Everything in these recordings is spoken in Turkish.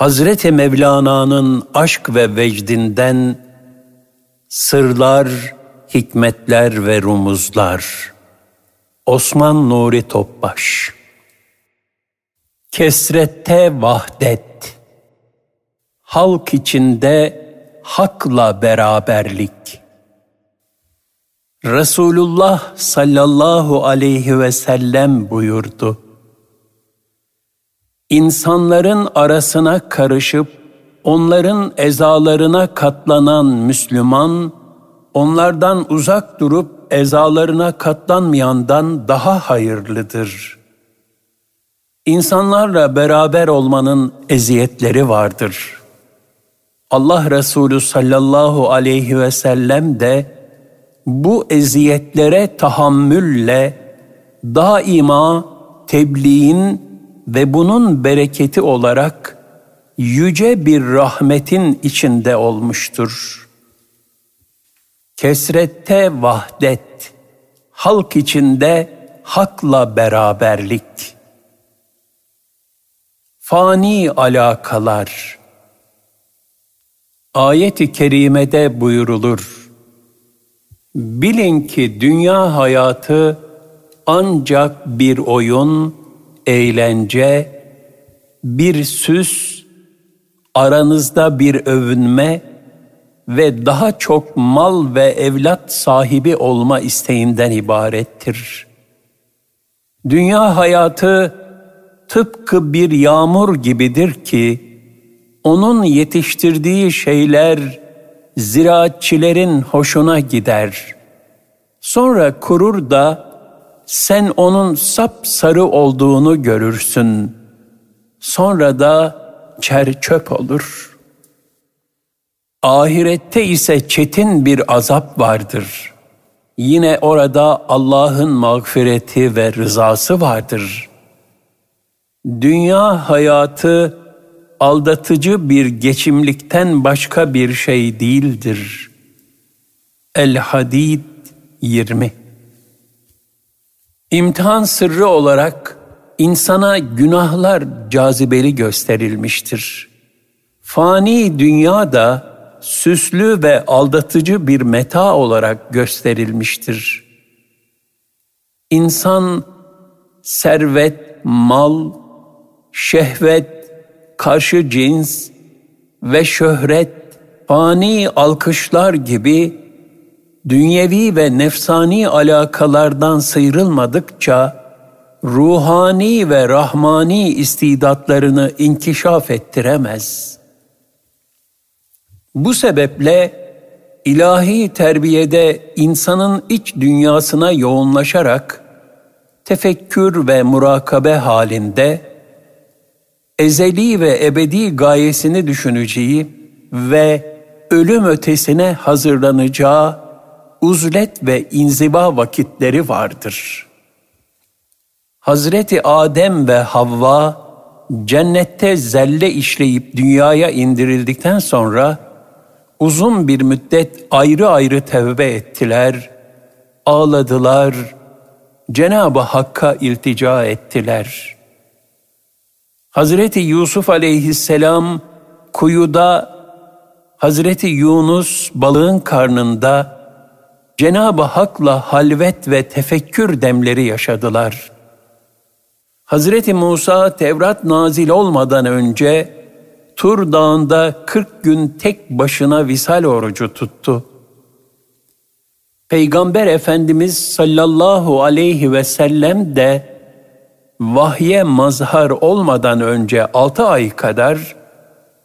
Hazreti Mevlana'nın aşk ve vecdinden sırlar, hikmetler ve rumuzlar. Osman Nuri Topbaş Kesrette vahdet Halk içinde hakla beraberlik Resulullah sallallahu aleyhi ve sellem buyurdu. İnsanların arasına karışıp onların ezalarına katlanan Müslüman, onlardan uzak durup ezalarına katlanmayandan daha hayırlıdır. İnsanlarla beraber olmanın eziyetleri vardır. Allah Resulü sallallahu aleyhi ve sellem de bu eziyetlere tahammülle daima tebliğin ve bunun bereketi olarak yüce bir rahmetin içinde olmuştur. Kesrette vahdet, halk içinde hakla beraberlik. Fani alakalar. Ayet-i kerimede buyurulur. Bilin ki dünya hayatı ancak bir oyun, eğlence, bir süs, aranızda bir övünme ve daha çok mal ve evlat sahibi olma isteğinden ibarettir. Dünya hayatı tıpkı bir yağmur gibidir ki, onun yetiştirdiği şeyler ziraatçilerin hoşuna gider. Sonra kurur da sen onun sap sarı olduğunu görürsün. Sonra da çer çöp olur. Ahirette ise çetin bir azap vardır. Yine orada Allah'ın mağfireti ve rızası vardır. Dünya hayatı aldatıcı bir geçimlikten başka bir şey değildir. El-Hadid 20 İmtihan sırrı olarak insana günahlar cazibeli gösterilmiştir. Fani dünya da süslü ve aldatıcı bir meta olarak gösterilmiştir. İnsan servet, mal, şehvet, karşı cins ve şöhret, fani alkışlar gibi dünyevi ve nefsani alakalardan sıyrılmadıkça ruhani ve rahmani istidatlarını inkişaf ettiremez. Bu sebeple ilahi terbiyede insanın iç dünyasına yoğunlaşarak tefekkür ve murakabe halinde ezeli ve ebedi gayesini düşüneceği ve ölüm ötesine hazırlanacağı uzlet ve inziba vakitleri vardır. Hazreti Adem ve Havva cennette zelle işleyip dünyaya indirildikten sonra uzun bir müddet ayrı ayrı tevbe ettiler, ağladılar, Cenab-ı Hakk'a iltica ettiler. Hazreti Yusuf aleyhisselam kuyuda, Hazreti Yunus balığın karnında, Cenab-ı Hak'la halvet ve tefekkür demleri yaşadılar. Hazreti Musa Tevrat nazil olmadan önce Tur Dağı'nda 40 gün tek başına visal orucu tuttu. Peygamber Efendimiz sallallahu aleyhi ve sellem de vahye mazhar olmadan önce altı ay kadar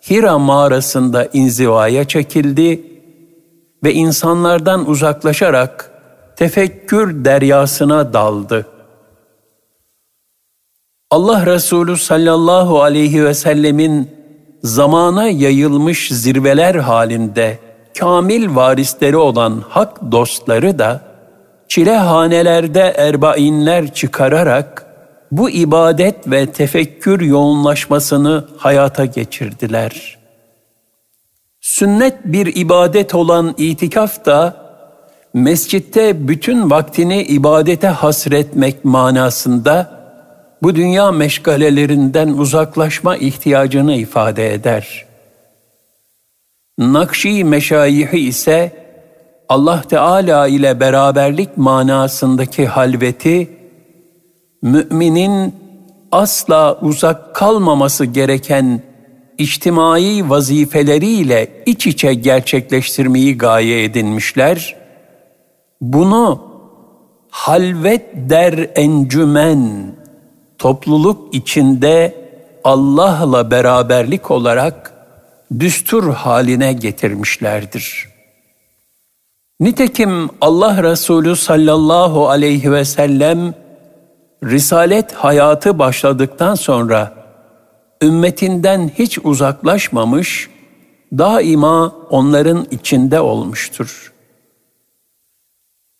Hira mağarasında inzivaya çekildi ve insanlardan uzaklaşarak tefekkür deryasına daldı. Allah Resulü sallallahu aleyhi ve sellemin zamana yayılmış zirveler halinde kamil varisleri olan hak dostları da çilehanelerde erbainler çıkararak bu ibadet ve tefekkür yoğunlaşmasını hayata geçirdiler.'' Sünnet bir ibadet olan itikaf da mescitte bütün vaktini ibadete hasretmek manasında bu dünya meşgalelerinden uzaklaşma ihtiyacını ifade eder. Nakşi meşayihi ise Allah Teala ile beraberlik manasındaki halveti müminin asla uzak kalmaması gereken içtimai vazifeleriyle iç içe gerçekleştirmeyi gaye edinmişler. Bunu halvet der encümen, topluluk içinde Allah'la beraberlik olarak düstur haline getirmişlerdir. Nitekim Allah Resulü sallallahu aleyhi ve sellem risalet hayatı başladıktan sonra ümmetinden hiç uzaklaşmamış, daima onların içinde olmuştur.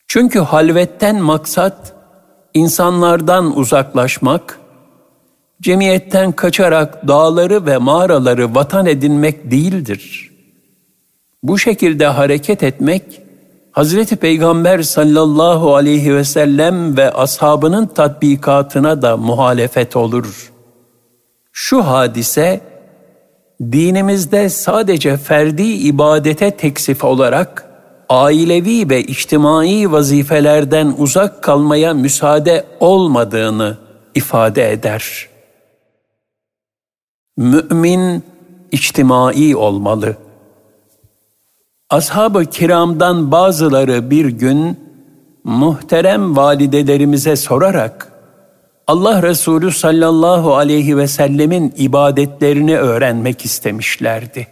Çünkü halvetten maksat insanlardan uzaklaşmak, cemiyetten kaçarak dağları ve mağaraları vatan edinmek değildir. Bu şekilde hareket etmek, Hazreti Peygamber sallallahu aleyhi ve sellem ve ashabının tatbikatına da muhalefet olur. Şu hadise, dinimizde sadece ferdi ibadete teksif olarak, ailevi ve içtimai vazifelerden uzak kalmaya müsaade olmadığını ifade eder. Mümin içtimai olmalı.'' Ashab-ı kiramdan bazıları bir gün muhterem validelerimize sorarak Allah Resulü sallallahu aleyhi ve sellemin ibadetlerini öğrenmek istemişlerdi.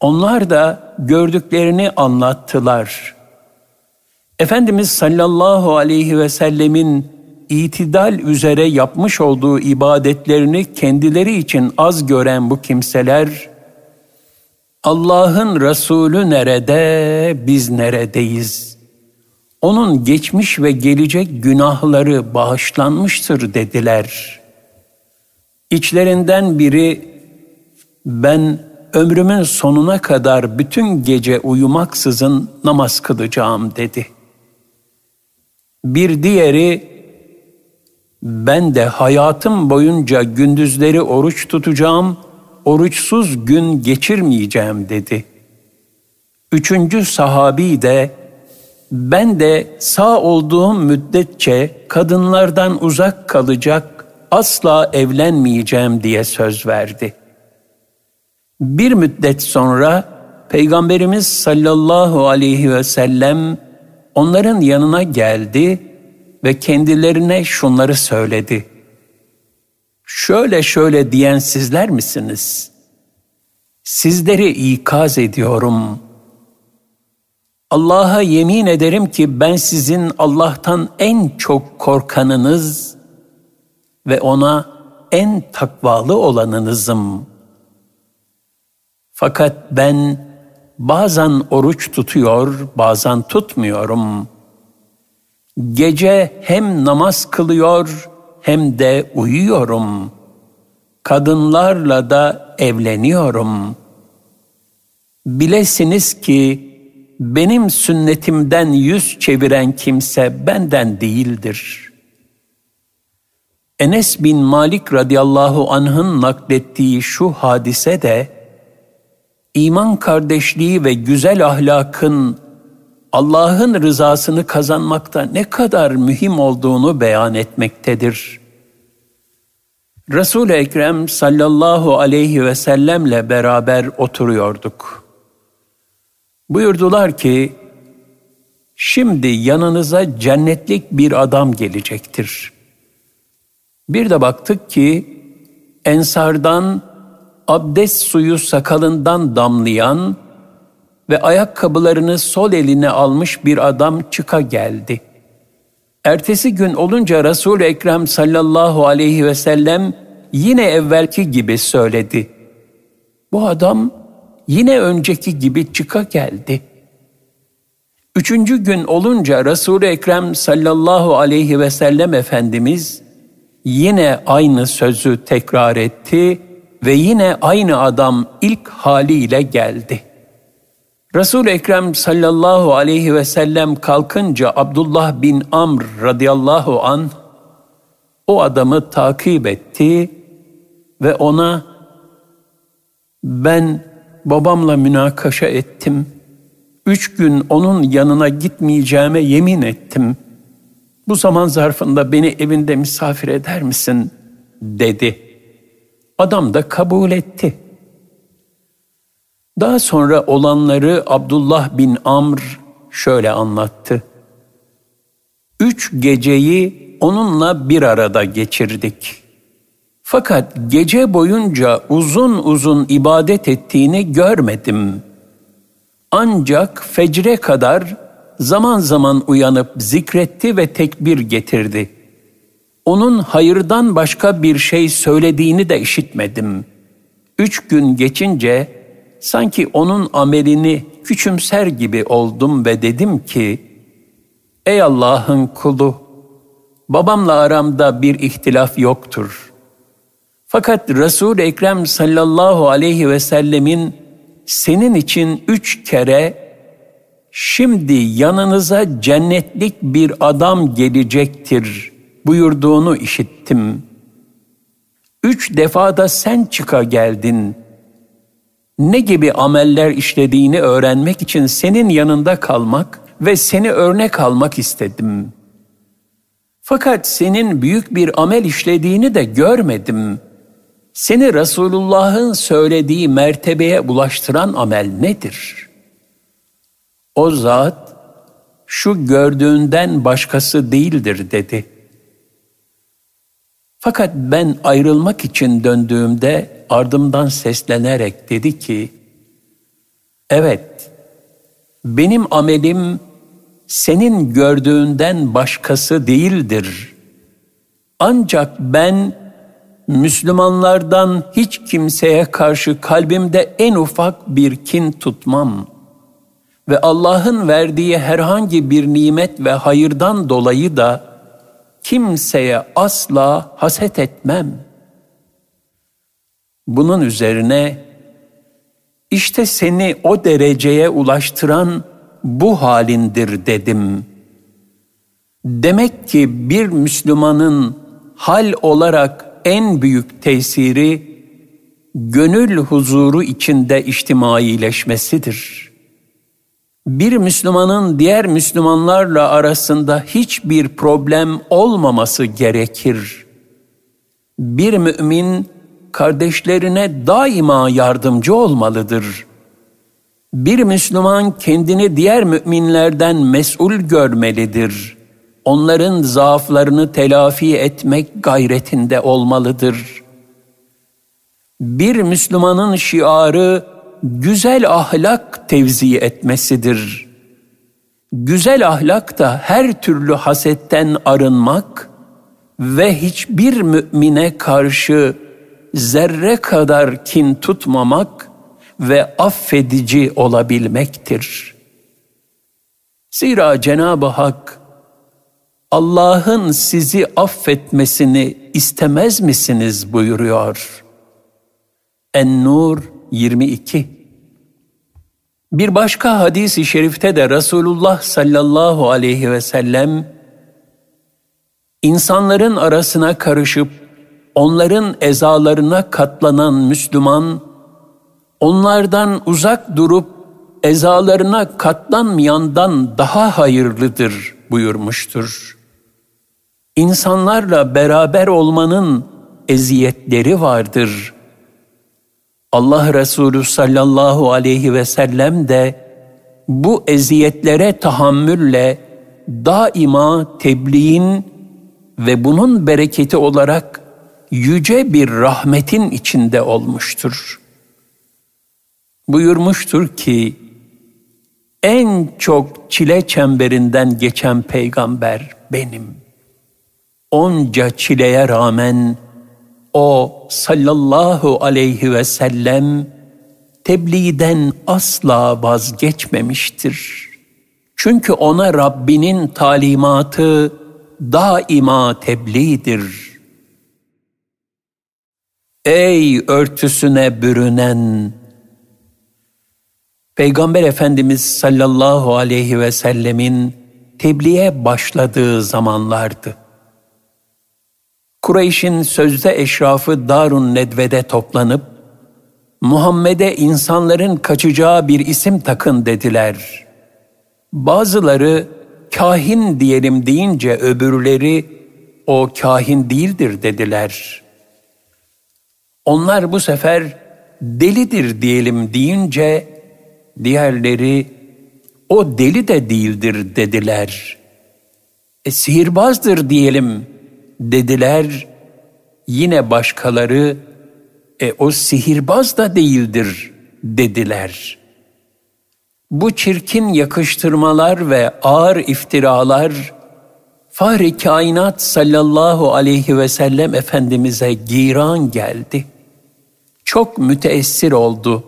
Onlar da gördüklerini anlattılar. Efendimiz sallallahu aleyhi ve sellemin itidal üzere yapmış olduğu ibadetlerini kendileri için az gören bu kimseler Allah'ın Resulü nerede, biz neredeyiz? Onun geçmiş ve gelecek günahları bağışlanmıştır dediler. İçlerinden biri ben ömrümün sonuna kadar bütün gece uyumaksızın namaz kılacağım dedi. Bir diğeri ben de hayatım boyunca gündüzleri oruç tutacağım.'' oruçsuz gün geçirmeyeceğim dedi. Üçüncü sahabi de ben de sağ olduğum müddetçe kadınlardan uzak kalacak, asla evlenmeyeceğim diye söz verdi. Bir müddet sonra Peygamberimiz sallallahu aleyhi ve sellem onların yanına geldi ve kendilerine şunları söyledi şöyle şöyle diyen sizler misiniz? Sizleri ikaz ediyorum. Allah'a yemin ederim ki ben sizin Allah'tan en çok korkanınız ve ona en takvalı olanınızım. Fakat ben bazen oruç tutuyor, bazen tutmuyorum. Gece hem namaz kılıyor hem de uyuyorum. Kadınlarla da evleniyorum. Bilesiniz ki benim sünnetimden yüz çeviren kimse benden değildir. Enes bin Malik radıyallahu anh'ın naklettiği şu hadise de iman kardeşliği ve güzel ahlakın Allah'ın rızasını kazanmakta ne kadar mühim olduğunu beyan etmektedir. Resul-i Ekrem sallallahu aleyhi ve sellemle beraber oturuyorduk. Buyurdular ki, şimdi yanınıza cennetlik bir adam gelecektir. Bir de baktık ki, ensardan abdest suyu sakalından damlayan ve ayakkabılarını sol eline almış bir adam çıka geldi. Ertesi gün olunca Resul-i Ekrem sallallahu aleyhi ve sellem yine evvelki gibi söyledi. Bu adam yine önceki gibi çıka geldi. Üçüncü gün olunca Resul-i Ekrem sallallahu aleyhi ve sellem Efendimiz yine aynı sözü tekrar etti ve yine aynı adam ilk haliyle geldi. Resul-i Ekrem sallallahu aleyhi ve sellem kalkınca Abdullah bin Amr radıyallahu an o adamı takip etti ve ona ben babamla münakaşa ettim. Üç gün onun yanına gitmeyeceğime yemin ettim. Bu zaman zarfında beni evinde misafir eder misin? dedi. Adam da kabul etti. Daha sonra olanları Abdullah bin Amr şöyle anlattı. Üç geceyi onunla bir arada geçirdik. Fakat gece boyunca uzun uzun ibadet ettiğini görmedim. Ancak fecre kadar zaman zaman uyanıp zikretti ve tekbir getirdi. Onun hayırdan başka bir şey söylediğini de işitmedim. Üç gün geçince sanki onun amelini küçümser gibi oldum ve dedim ki, Ey Allah'ın kulu, babamla aramda bir ihtilaf yoktur. Fakat Resul-i Ekrem sallallahu aleyhi ve sellemin senin için üç kere şimdi yanınıza cennetlik bir adam gelecektir buyurduğunu işittim. Üç defada sen çıka geldin. Ne gibi ameller işlediğini öğrenmek için senin yanında kalmak ve seni örnek almak istedim. Fakat senin büyük bir amel işlediğini de görmedim. Seni Resulullah'ın söylediği mertebeye ulaştıran amel nedir? O zat şu gördüğünden başkası değildir dedi. Fakat ben ayrılmak için döndüğümde ardımdan seslenerek dedi ki, Evet, benim amelim senin gördüğünden başkası değildir. Ancak ben Müslümanlardan hiç kimseye karşı kalbimde en ufak bir kin tutmam ve Allah'ın verdiği herhangi bir nimet ve hayırdan dolayı da kimseye asla haset etmem. Bunun üzerine işte seni o dereceye ulaştıran bu halindir dedim. Demek ki bir Müslümanın hal olarak en büyük tesiri gönül huzuru içinde içtimaileşmesidir. Bir Müslümanın diğer Müslümanlarla arasında hiçbir problem olmaması gerekir. Bir mümin kardeşlerine daima yardımcı olmalıdır. Bir Müslüman kendini diğer müminlerden mesul görmelidir. Onların zaaflarını telafi etmek gayretinde olmalıdır. Bir Müslümanın şiarı güzel ahlak tevzi etmesidir. Güzel ahlak da her türlü hasetten arınmak ve hiçbir mümine karşı zerre kadar kin tutmamak ve affedici olabilmektir. Zira Cenab-ı Hak Allah'ın sizi affetmesini istemez misiniz buyuruyor. En-Nur 22 Bir başka hadis-i şerifte de Resulullah sallallahu aleyhi ve sellem insanların arasına karışıp onların ezalarına katlanan Müslüman onlardan uzak durup ezalarına katlanmayandan daha hayırlıdır buyurmuştur. İnsanlarla beraber olmanın eziyetleri vardır. Allah Resulü sallallahu aleyhi ve sellem de bu eziyetlere tahammülle daima tebliğin ve bunun bereketi olarak yüce bir rahmetin içinde olmuştur buyurmuştur ki en çok çile çemberinden geçen peygamber benim. Onca çileye rağmen o sallallahu aleyhi ve sellem tebliğden asla vazgeçmemiştir. Çünkü ona Rabbinin talimatı daima tebliğdir. Ey örtüsüne bürünen Peygamber Efendimiz sallallahu aleyhi ve sellemin tebliğe başladığı zamanlardı. Kureyş'in sözde eşrafı Darun Nedve'de toplanıp, Muhammed'e insanların kaçacağı bir isim takın dediler. Bazıları kahin diyelim deyince öbürleri o kahin değildir dediler. Onlar bu sefer delidir diyelim deyince diğerleri o deli de değildir dediler. E, sihirbazdır diyelim dediler. Yine başkaları e, o sihirbaz da değildir dediler. Bu çirkin yakıştırmalar ve ağır iftiralar Fahri kainat sallallahu aleyhi ve sellem Efendimiz'e giran geldi. Çok müteessir oldu.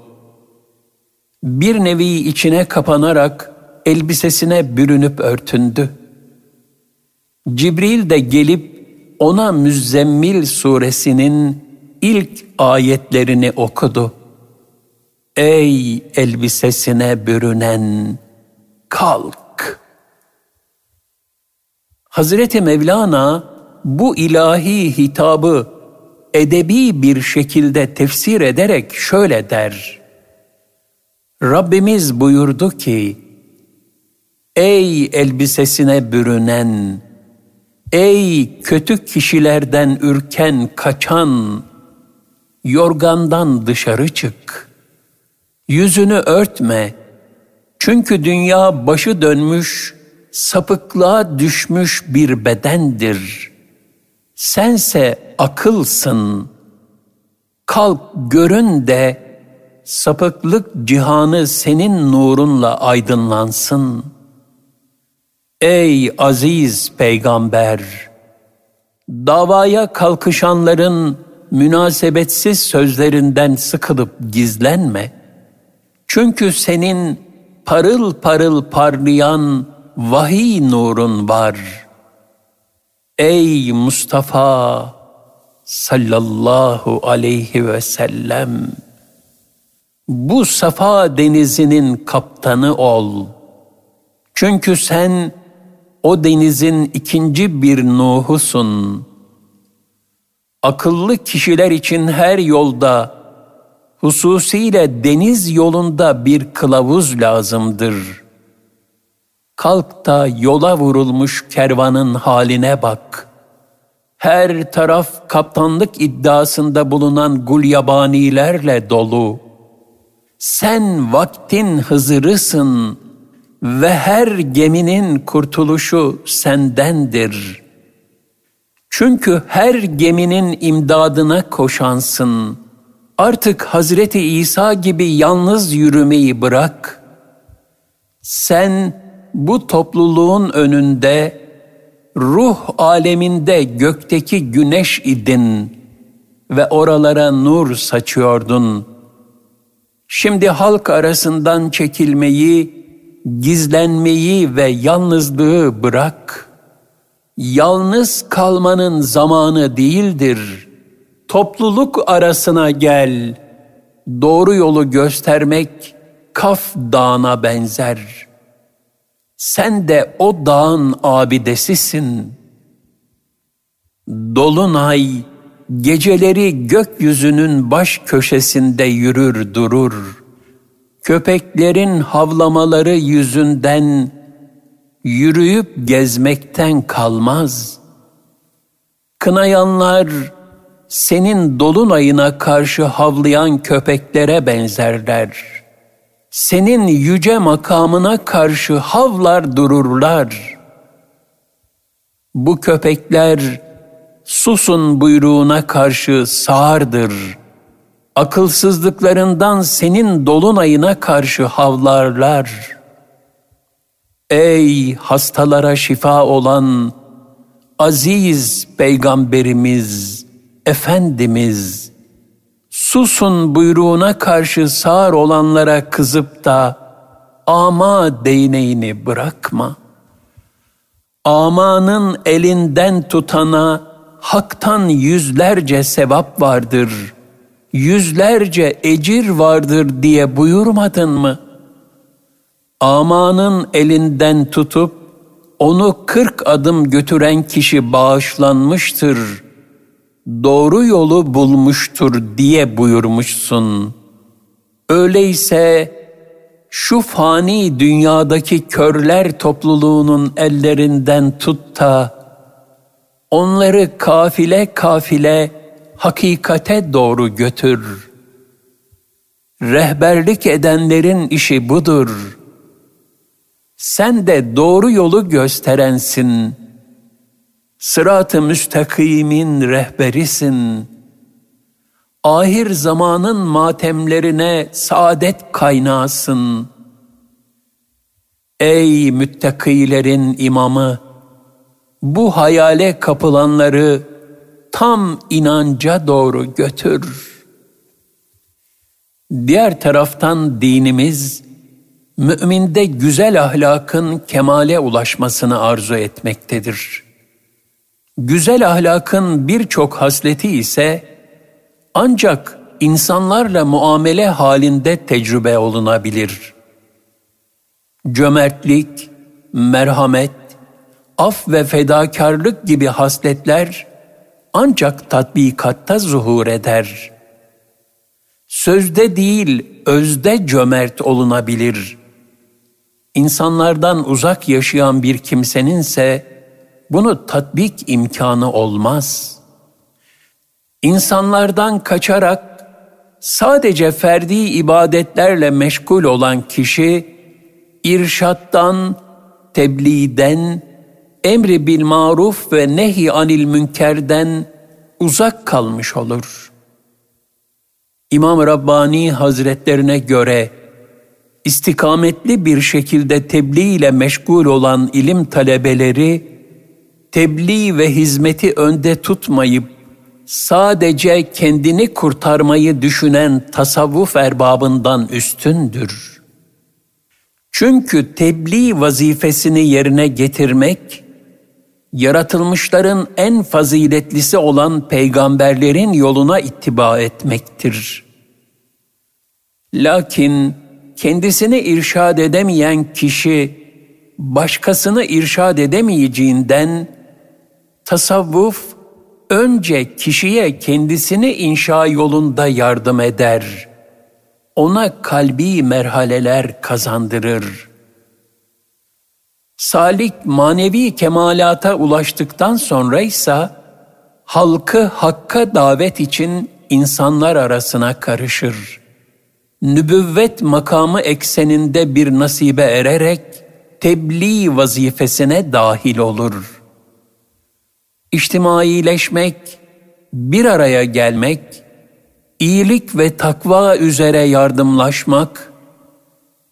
Bir nevi içine kapanarak elbisesine bürünüp örtündü. Cibril de gelip ona Müzzemmil suresinin ilk ayetlerini okudu. Ey elbisesine bürünen kalk. Hazreti Mevlana bu ilahi hitabı edebi bir şekilde tefsir ederek şöyle der. Rabbimiz buyurdu ki, Ey elbisesine bürünen, ey kötü kişilerden ürken kaçan, yorgandan dışarı çık. Yüzünü örtme. Çünkü dünya başı dönmüş, sapıklığa düşmüş bir bedendir. Sense akılsın. Kalk görün de sapıklık cihanı senin nurunla aydınlansın. Ey aziz peygamber! Davaya kalkışanların münasebetsiz sözlerinden sıkılıp gizlenme. Çünkü senin parıl parıl parlayan vahiy nurun var. Ey Mustafa sallallahu aleyhi ve sellem bu safa denizinin kaptanı ol. Çünkü sen o denizin ikinci bir Nuh'usun. Akıllı kişiler için her yolda, hususiyle deniz yolunda bir kılavuz lazımdır. Kalk da yola vurulmuş kervanın haline bak. Her taraf kaptanlık iddiasında bulunan gulyabanilerle dolu. Sen vaktin hızırısın ve her geminin kurtuluşu sendendir.'' Çünkü her geminin imdadına koşansın. Artık Hazreti İsa gibi yalnız yürümeyi bırak. Sen bu topluluğun önünde ruh aleminde gökteki güneş idin ve oralara nur saçıyordun. Şimdi halk arasından çekilmeyi, gizlenmeyi ve yalnızlığı bırak.'' yalnız kalmanın zamanı değildir. Topluluk arasına gel. Doğru yolu göstermek Kaf Dağı'na benzer. Sen de o dağın abidesisin. Dolunay geceleri gökyüzünün baş köşesinde yürür durur. Köpeklerin havlamaları yüzünden yürüyüp gezmekten kalmaz. Kınayanlar senin dolunayına karşı havlayan köpeklere benzerler. Senin yüce makamına karşı havlar dururlar. Bu köpekler susun buyruğuna karşı sağırdır. Akılsızlıklarından senin dolunayına karşı havlarlar.'' Ey hastalara şifa olan aziz peygamberimiz, Efendimiz, susun buyruğuna karşı sağır olanlara kızıp da ama değneğini bırakma. Amanın elinden tutana haktan yüzlerce sevap vardır, yüzlerce ecir vardır diye buyurmadın mı?'' amanın elinden tutup onu kırk adım götüren kişi bağışlanmıştır. doğru yolu bulmuştur diye buyurmuşsun. Öyleyse şu fani dünyadaki körler topluluğunun ellerinden tut da onları kafile kafile hakikate doğru götür. Rehberlik edenlerin işi budur. Sen de doğru yolu gösterensin. Sırat-ı müstakimin rehberisin. Ahir zamanın matemlerine saadet kaynağısın. Ey müttakilerin imamı! Bu hayale kapılanları tam inanca doğru götür. Diğer taraftan dinimiz, müminde güzel ahlakın kemale ulaşmasını arzu etmektedir. Güzel ahlakın birçok hasleti ise ancak insanlarla muamele halinde tecrübe olunabilir. Cömertlik, merhamet, af ve fedakarlık gibi hasletler ancak tatbikatta zuhur eder. Sözde değil, özde cömert olunabilir. İnsanlardan uzak yaşayan bir kimseninse bunu tatbik imkanı olmaz. İnsanlardan kaçarak sadece ferdi ibadetlerle meşgul olan kişi irşattan, tebliğden, emri bil maruf ve nehi anil münkerden uzak kalmış olur. İmam Rabbani Hazretlerine göre istikametli bir şekilde tebliğ ile meşgul olan ilim talebeleri tebliğ ve hizmeti önde tutmayıp sadece kendini kurtarmayı düşünen tasavvuf erbabından üstündür. Çünkü tebliğ vazifesini yerine getirmek yaratılmışların en faziletlisi olan peygamberlerin yoluna ittiba etmektir. Lakin kendisini irşad edemeyen kişi başkasını irşad edemeyeceğinden tasavvuf önce kişiye kendisini inşa yolunda yardım eder. Ona kalbi merhaleler kazandırır.'' Salik manevi kemalata ulaştıktan sonra ise halkı hakka davet için insanlar arasına karışır. Nübüvvet makamı ekseninde bir nasibe ererek tebliğ vazifesine dahil olur. İçtimaileşmek, bir araya gelmek, iyilik ve takva üzere yardımlaşmak,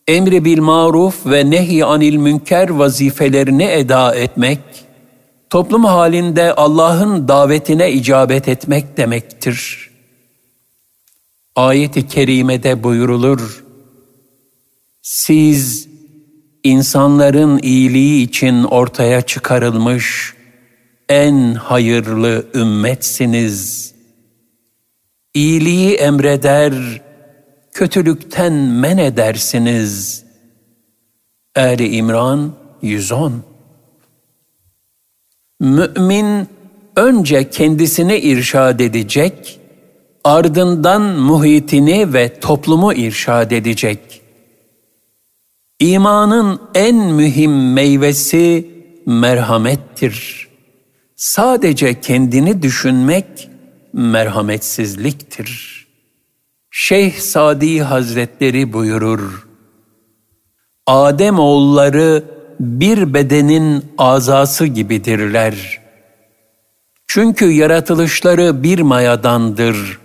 emri bil maruf ve nehi anil münker vazifelerini eda etmek, toplum halinde Allah'ın davetine icabet etmek demektir. Ayet-i kerimede buyurulur, siz insanların iyiliği için ortaya çıkarılmış en hayırlı ümmetsiniz. İyiliği emreder, kötülükten men edersiniz. Ali İmran 110 Mümin önce kendisini irşad edecek, ardından muhitini ve toplumu irşad edecek. İmanın en mühim meyvesi merhamettir. Sadece kendini düşünmek merhametsizliktir.'' Şeyh Sadi Hazretleri buyurur. Adem oğulları bir bedenin azası gibidirler. Çünkü yaratılışları bir mayadandır.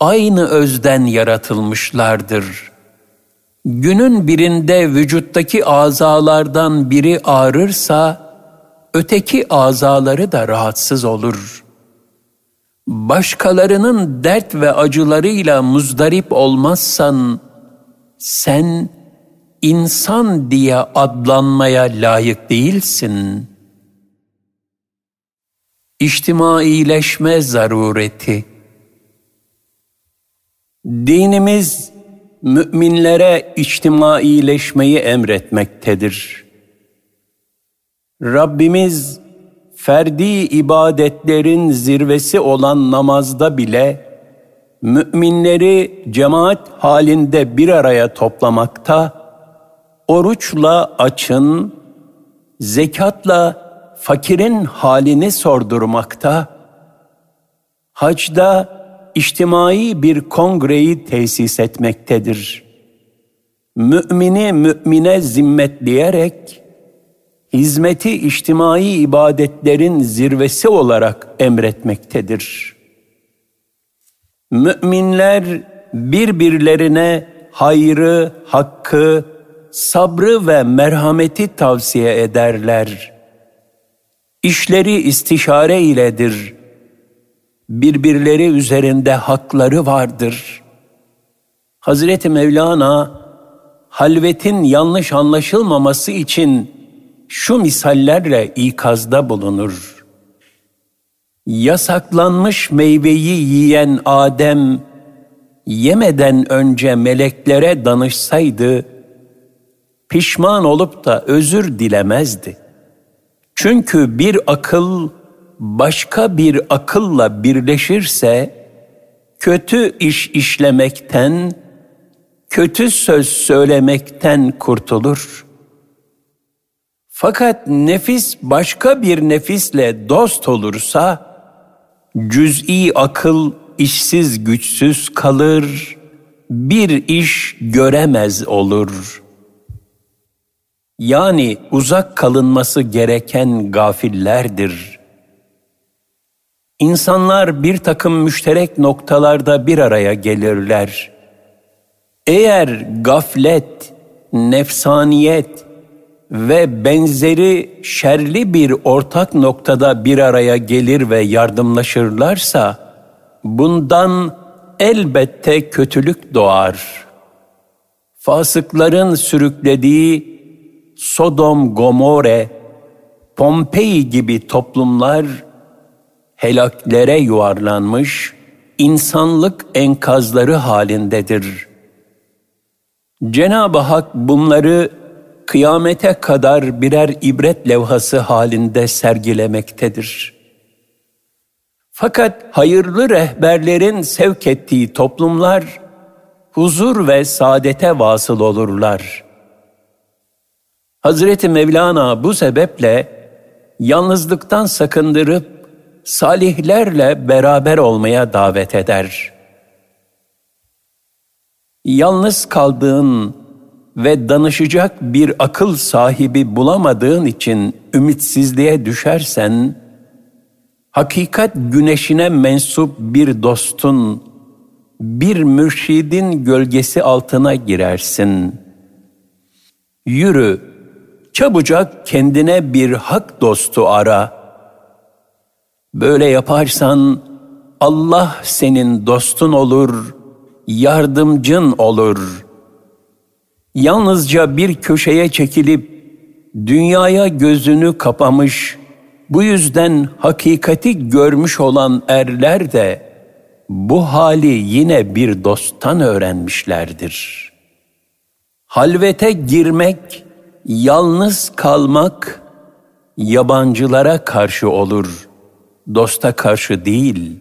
Aynı özden yaratılmışlardır. Günün birinde vücuttaki azalardan biri ağrırsa, öteki azaları da rahatsız olur.'' Başkalarının dert ve acılarıyla muzdarip olmazsan, sen insan diye adlanmaya layık değilsin. İçtimaileşme zarureti Dinimiz, müminlere içtimaileşmeyi emretmektedir. Rabbimiz, ferdi ibadetlerin zirvesi olan namazda bile müminleri cemaat halinde bir araya toplamakta, oruçla açın, zekatla fakirin halini sordurmakta, hacda içtimai bir kongreyi tesis etmektedir. Mümini mümine zimmetleyerek, hizmeti içtimai ibadetlerin zirvesi olarak emretmektedir. Müminler birbirlerine hayrı, hakkı, sabrı ve merhameti tavsiye ederler. İşleri istişare iledir. Birbirleri üzerinde hakları vardır. Hazreti Mevlana halvetin yanlış anlaşılmaması için şu misallerle ikazda bulunur. Yasaklanmış meyveyi yiyen Adem yemeden önce meleklere danışsaydı pişman olup da özür dilemezdi. Çünkü bir akıl başka bir akılla birleşirse kötü iş işlemekten, kötü söz söylemekten kurtulur. Fakat nefis başka bir nefisle dost olursa, cüz'i akıl işsiz güçsüz kalır, bir iş göremez olur. Yani uzak kalınması gereken gafillerdir. İnsanlar bir takım müşterek noktalarda bir araya gelirler. Eğer gaflet, nefsaniyet, ve benzeri şerli bir ortak noktada bir araya gelir ve yardımlaşırlarsa bundan elbette kötülük doğar. Fasıkların sürüklediği Sodom, Gomorre, Pompei gibi toplumlar helaklere yuvarlanmış insanlık enkazları halindedir. Cenab-ı Hak bunları kıyamete kadar birer ibret levhası halinde sergilemektedir. Fakat hayırlı rehberlerin sevk ettiği toplumlar huzur ve saadete vasıl olurlar. Hazreti Mevlana bu sebeple yalnızlıktan sakındırıp salihlerle beraber olmaya davet eder. Yalnız kaldığın ve danışacak bir akıl sahibi bulamadığın için ümitsizliğe düşersen, hakikat güneşine mensup bir dostun, bir mürşidin gölgesi altına girersin. Yürü, çabucak kendine bir hak dostu ara. Böyle yaparsan Allah senin dostun olur, yardımcın olur.'' Yalnızca bir köşeye çekilip dünyaya gözünü kapamış, bu yüzden hakikati görmüş olan erler de bu hali yine bir dosttan öğrenmişlerdir. Halvete girmek, yalnız kalmak yabancılara karşı olur, dosta karşı değil.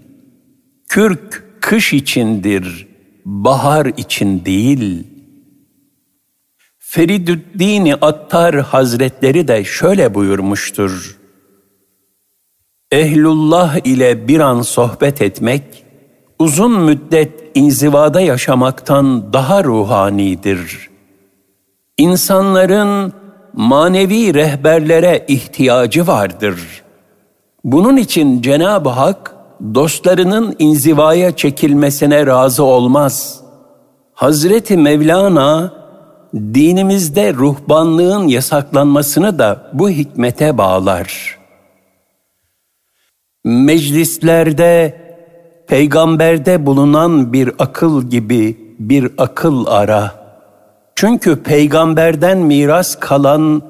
Kürk kış içindir, bahar için değil.'' Feridüddin Attar Hazretleri de şöyle buyurmuştur. Ehlullah ile bir an sohbet etmek, uzun müddet inzivada yaşamaktan daha ruhanidir. İnsanların manevi rehberlere ihtiyacı vardır. Bunun için Cenab-ı Hak dostlarının inzivaya çekilmesine razı olmaz. Hazreti Mevlana dinimizde ruhbanlığın yasaklanmasını da bu hikmete bağlar. Meclislerde peygamberde bulunan bir akıl gibi bir akıl ara. Çünkü peygamberden miras kalan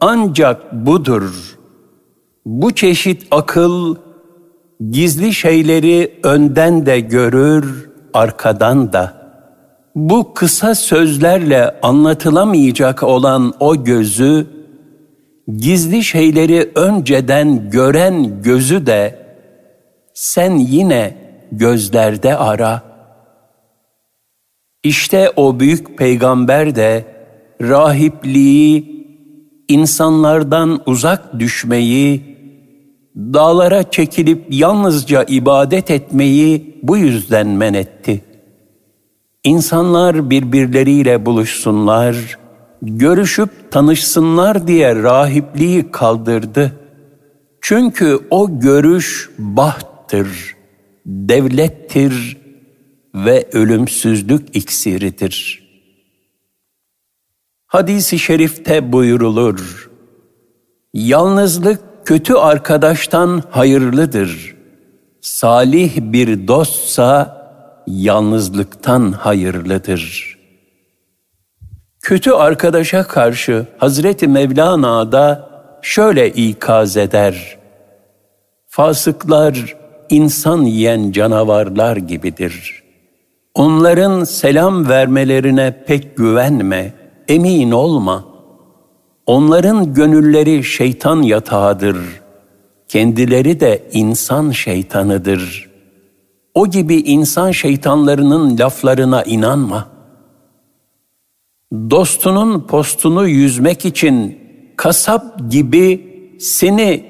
ancak budur. Bu çeşit akıl gizli şeyleri önden de görür, arkadan da.'' Bu kısa sözlerle anlatılamayacak olan o gözü, gizli şeyleri önceden gören gözü de sen yine gözlerde ara. İşte o büyük peygamber de rahipliği, insanlardan uzak düşmeyi, dağlara çekilip yalnızca ibadet etmeyi bu yüzden men etti. İnsanlar birbirleriyle buluşsunlar, görüşüp tanışsınlar diye rahipliği kaldırdı. Çünkü o görüş bahttır, devlettir ve ölümsüzlük iksiridir. Hadis-i şerifte buyurulur, Yalnızlık kötü arkadaştan hayırlıdır. Salih bir dostsa yalnızlıktan hayırlıdır.'' Kötü arkadaşa karşı Hazreti Mevlana da şöyle ikaz eder. Fasıklar insan yiyen canavarlar gibidir. Onların selam vermelerine pek güvenme, emin olma. Onların gönülleri şeytan yatağıdır. Kendileri de insan şeytanıdır. O gibi insan şeytanlarının laflarına inanma.'' dostunun postunu yüzmek için kasap gibi seni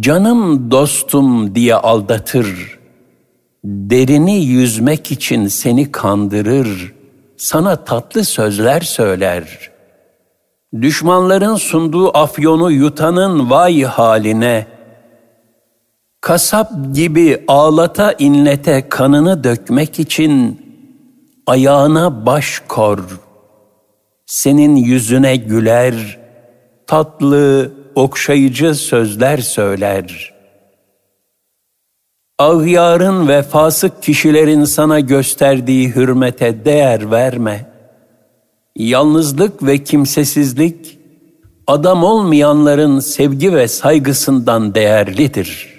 canım dostum diye aldatır. Derini yüzmek için seni kandırır, sana tatlı sözler söyler. Düşmanların sunduğu afyonu yutanın vay haline. Kasap gibi ağlata inlete kanını dökmek için ayağına baş kor.'' senin yüzüne güler, tatlı, okşayıcı sözler söyler. Ağyarın ve fasık kişilerin sana gösterdiği hürmete değer verme. Yalnızlık ve kimsesizlik, adam olmayanların sevgi ve saygısından değerlidir.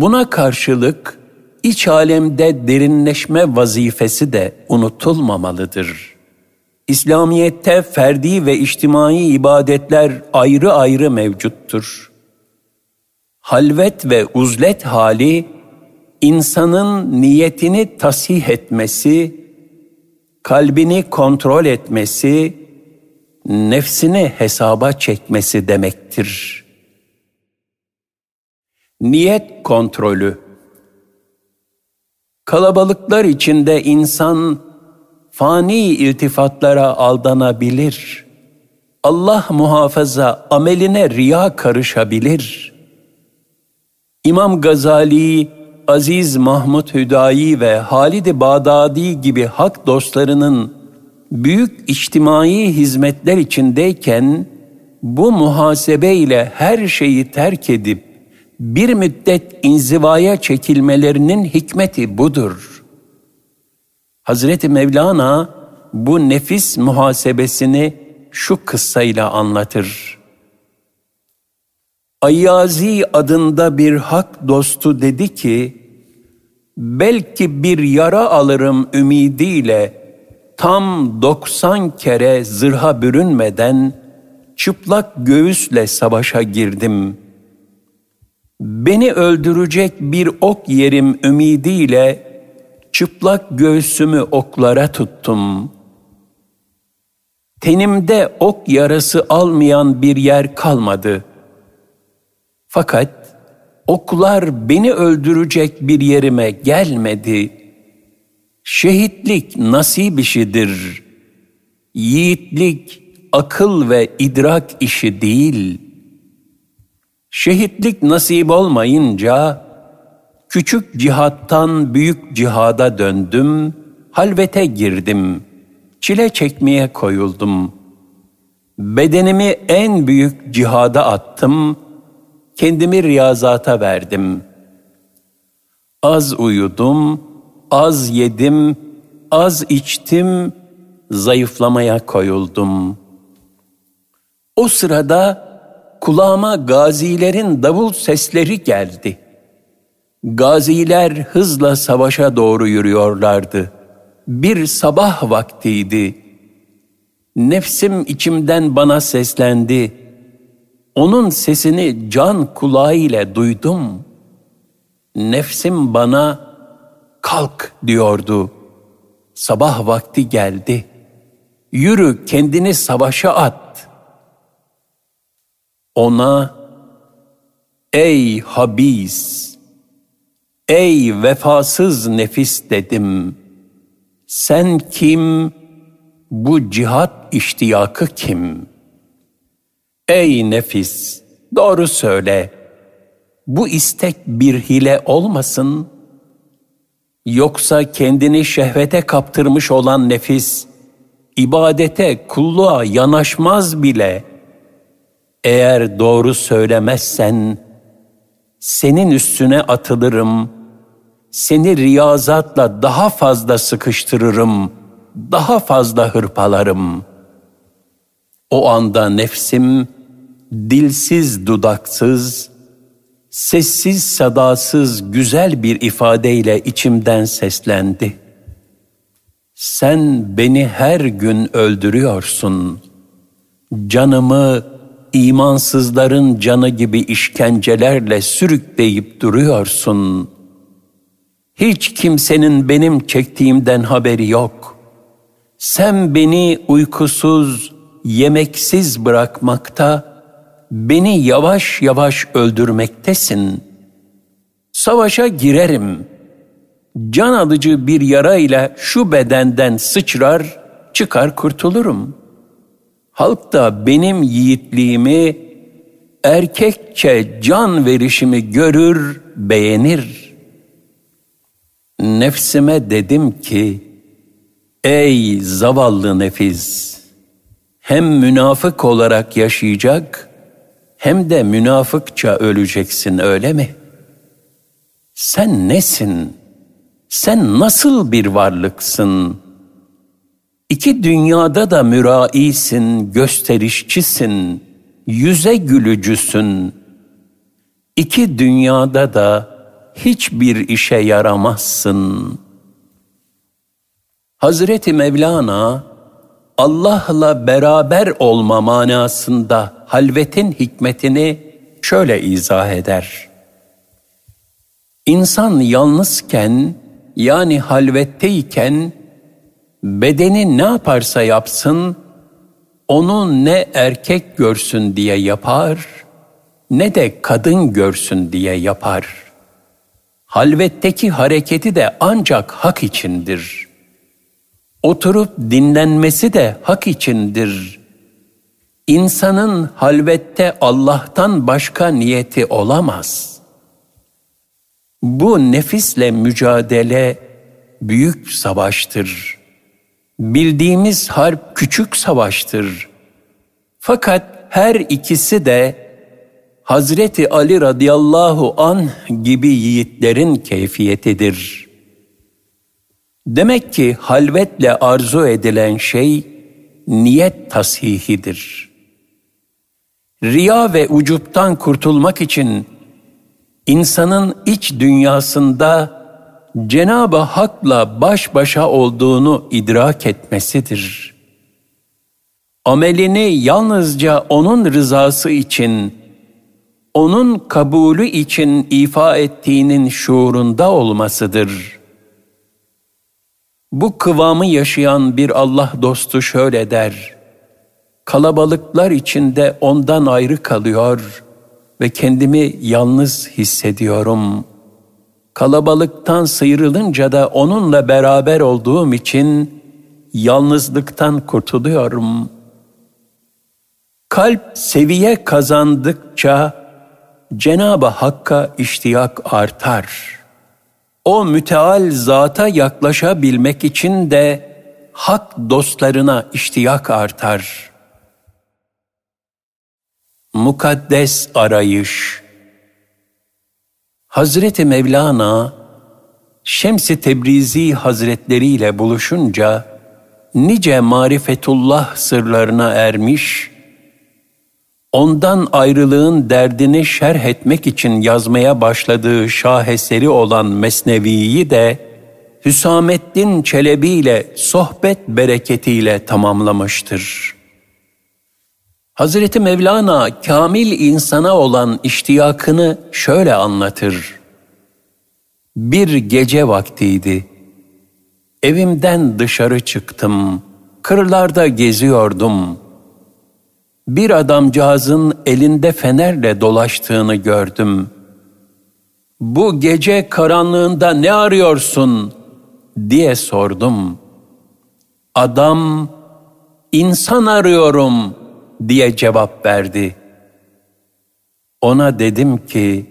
Buna karşılık, iç alemde derinleşme vazifesi de unutulmamalıdır.'' İslamiyet'te ferdi ve içtimai ibadetler ayrı ayrı mevcuttur. Halvet ve uzlet hali, insanın niyetini tasih etmesi, kalbini kontrol etmesi, nefsini hesaba çekmesi demektir. Niyet kontrolü Kalabalıklar içinde insan fani iltifatlara aldanabilir. Allah muhafaza ameline riya karışabilir. İmam Gazali, Aziz Mahmud Hüdayi ve Halid-i Bağdadi gibi hak dostlarının büyük içtimai hizmetler içindeyken bu muhasebe ile her şeyi terk edip bir müddet inzivaya çekilmelerinin hikmeti budur.'' Hazreti Mevlana bu nefis muhasebesini şu kıssayla anlatır. Ayyazi adında bir hak dostu dedi ki, belki bir yara alırım ümidiyle tam doksan kere zırha bürünmeden çıplak göğüsle savaşa girdim. Beni öldürecek bir ok yerim ümidiyle çıplak göğsümü oklara tuttum. Tenimde ok yarası almayan bir yer kalmadı. Fakat oklar beni öldürecek bir yerime gelmedi. Şehitlik nasip işidir. Yiğitlik akıl ve idrak işi değil. Şehitlik nasip olmayınca Küçük cihattan büyük cihada döndüm, halvete girdim, çile çekmeye koyuldum. Bedenimi en büyük cihada attım, kendimi riyazata verdim. Az uyudum, az yedim, az içtim, zayıflamaya koyuldum. O sırada kulağıma gazilerin davul sesleri geldi. Gaziler hızla savaşa doğru yürüyorlardı. Bir sabah vaktiydi. Nefsim içimden bana seslendi. Onun sesini can kulağı ile duydum. Nefsim bana kalk diyordu. Sabah vakti geldi. Yürü kendini savaşa at. Ona ey habis, ey vefasız nefis dedim. Sen kim, bu cihat iştiyakı kim? Ey nefis, doğru söyle. Bu istek bir hile olmasın. Yoksa kendini şehvete kaptırmış olan nefis, ibadete, kulluğa yanaşmaz bile. Eğer doğru söylemezsen, senin üstüne atılırım, seni riyazatla daha fazla sıkıştırırım, daha fazla hırpalarım. O anda nefsim, dilsiz dudaksız, sessiz sadasız güzel bir ifadeyle içimden seslendi. Sen beni her gün öldürüyorsun. Canımı imansızların canı gibi işkencelerle sürükleyip duruyorsun. Hiç kimsenin benim çektiğimden haberi yok. Sen beni uykusuz, yemeksiz bırakmakta, beni yavaş yavaş öldürmektesin. Savaşa girerim. Can alıcı bir yara ile şu bedenden sıçrar, çıkar kurtulurum. Halk da benim yiğitliğimi, erkekçe can verişimi görür, beğenir. Nefsime dedim ki, ey zavallı nefis, hem münafık olarak yaşayacak, hem de münafıkça öleceksin öyle mi? Sen nesin? Sen nasıl bir varlıksın? İki dünyada da müraisin, gösterişçisin, yüze gülücüsün. İki dünyada da hiçbir işe yaramazsın. Hazreti Mevlana Allah'la beraber olma manasında halvetin hikmetini şöyle izah eder. İnsan yalnızken yani halvetteyken bedeni ne yaparsa yapsın onu ne erkek görsün diye yapar ne de kadın görsün diye yapar. Halvetteki hareketi de ancak hak içindir.'' Oturup dinlenmesi de hak içindir. İnsanın halvette Allah'tan başka niyeti olamaz. Bu nefisle mücadele büyük savaştır. Bildiğimiz harp küçük savaştır. Fakat her ikisi de Hazreti Ali radıyallahu an gibi yiğitlerin keyfiyetidir.'' Demek ki halvetle arzu edilen şey niyet tasihidir. Riya ve ucuptan kurtulmak için insanın iç dünyasında Cenab-ı Hak'la baş başa olduğunu idrak etmesidir. Amelini yalnızca O'nun rızası için, O'nun kabulü için ifa ettiğinin şuurunda olmasıdır.'' Bu kıvamı yaşayan bir Allah dostu şöyle der. Kalabalıklar içinde ondan ayrı kalıyor ve kendimi yalnız hissediyorum. Kalabalıktan sıyrılınca da onunla beraber olduğum için yalnızlıktan kurtuluyorum. Kalp seviye kazandıkça Cenab-ı Hakk'a iştiyak artar.'' O müteal zata yaklaşabilmek için de hak dostlarına iştiyak artar. Mukaddes arayış Hazreti Mevlana Şems-i Tebrizi Hazretleri ile buluşunca nice marifetullah sırlarına ermiş ondan ayrılığın derdini şerh etmek için yazmaya başladığı şaheseri olan Mesnevi'yi de Hüsamettin Çelebi ile sohbet bereketiyle tamamlamıştır. Hazreti Mevlana kamil insana olan iştiyakını şöyle anlatır. Bir gece vaktiydi. Evimden dışarı çıktım. Kırlarda geziyordum. Bir adamcağızın elinde fenerle dolaştığını gördüm. Bu gece karanlığında ne arıyorsun diye sordum. Adam insan arıyorum diye cevap verdi. Ona dedim ki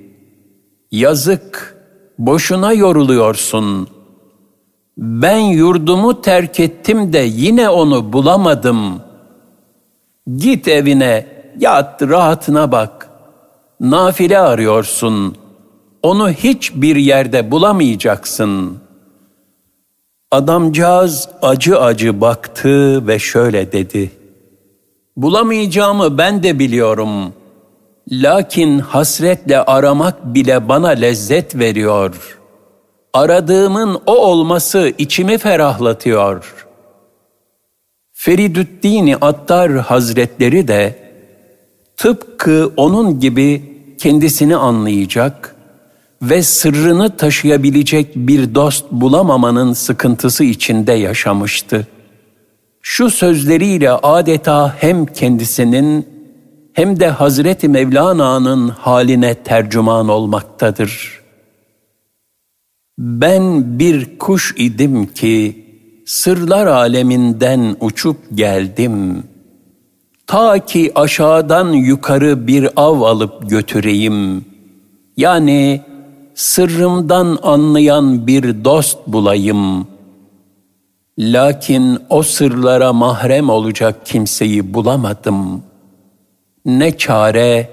yazık boşuna yoruluyorsun. Ben yurdumu terk ettim de yine onu bulamadım. Git evine, yat rahatına bak. Nafile arıyorsun. Onu hiçbir yerde bulamayacaksın. Adamcağız acı acı baktı ve şöyle dedi. Bulamayacağımı ben de biliyorum.'' Lakin hasretle aramak bile bana lezzet veriyor. Aradığımın o olması içimi ferahlatıyor. Feridüddin Attar Hazretleri de tıpkı onun gibi kendisini anlayacak ve sırrını taşıyabilecek bir dost bulamamanın sıkıntısı içinde yaşamıştı. Şu sözleriyle adeta hem kendisinin hem de Hazreti Mevlana'nın haline tercüman olmaktadır. Ben bir kuş idim ki sırlar aleminden uçup geldim. Ta ki aşağıdan yukarı bir av alıp götüreyim. Yani sırrımdan anlayan bir dost bulayım. Lakin o sırlara mahrem olacak kimseyi bulamadım.'' Ne çare,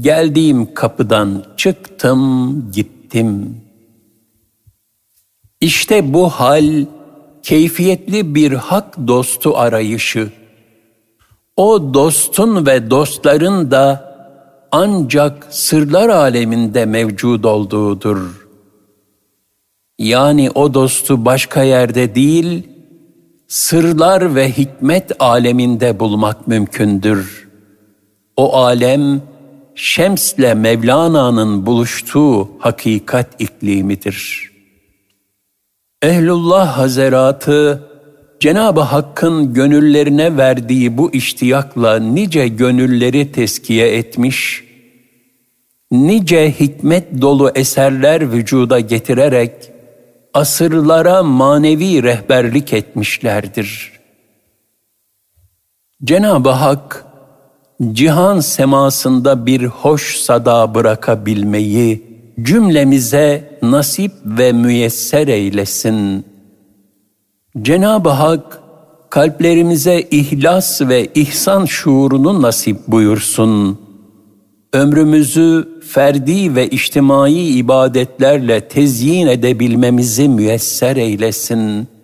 geldiğim kapıdan çıktım, gittim. İşte bu hal, keyfiyetli bir hak dostu arayışı. O dostun ve dostların da ancak sırlar aleminde mevcud olduğudur. Yani o dostu başka yerde değil, sırlar ve hikmet aleminde bulmak mümkündür.'' O alem Şems'le Mevlana'nın buluştuğu hakikat iklimidir. Ehlullah Hazeratı Cenab-ı Hakk'ın gönüllerine verdiği bu iştiyakla nice gönülleri teskiye etmiş, nice hikmet dolu eserler vücuda getirerek asırlara manevi rehberlik etmişlerdir. Cenab-ı Hak cihan semasında bir hoş sada bırakabilmeyi cümlemize nasip ve müyesser eylesin. Cenab-ı Hak kalplerimize ihlas ve ihsan şuurunu nasip buyursun. Ömrümüzü ferdi ve içtimai ibadetlerle tezyin edebilmemizi müyesser eylesin.''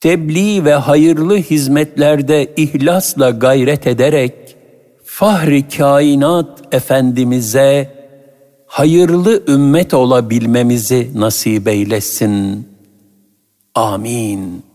tebliğ ve hayırlı hizmetlerde ihlasla gayret ederek fahri kainat efendimize hayırlı ümmet olabilmemizi nasip eylesin. Amin.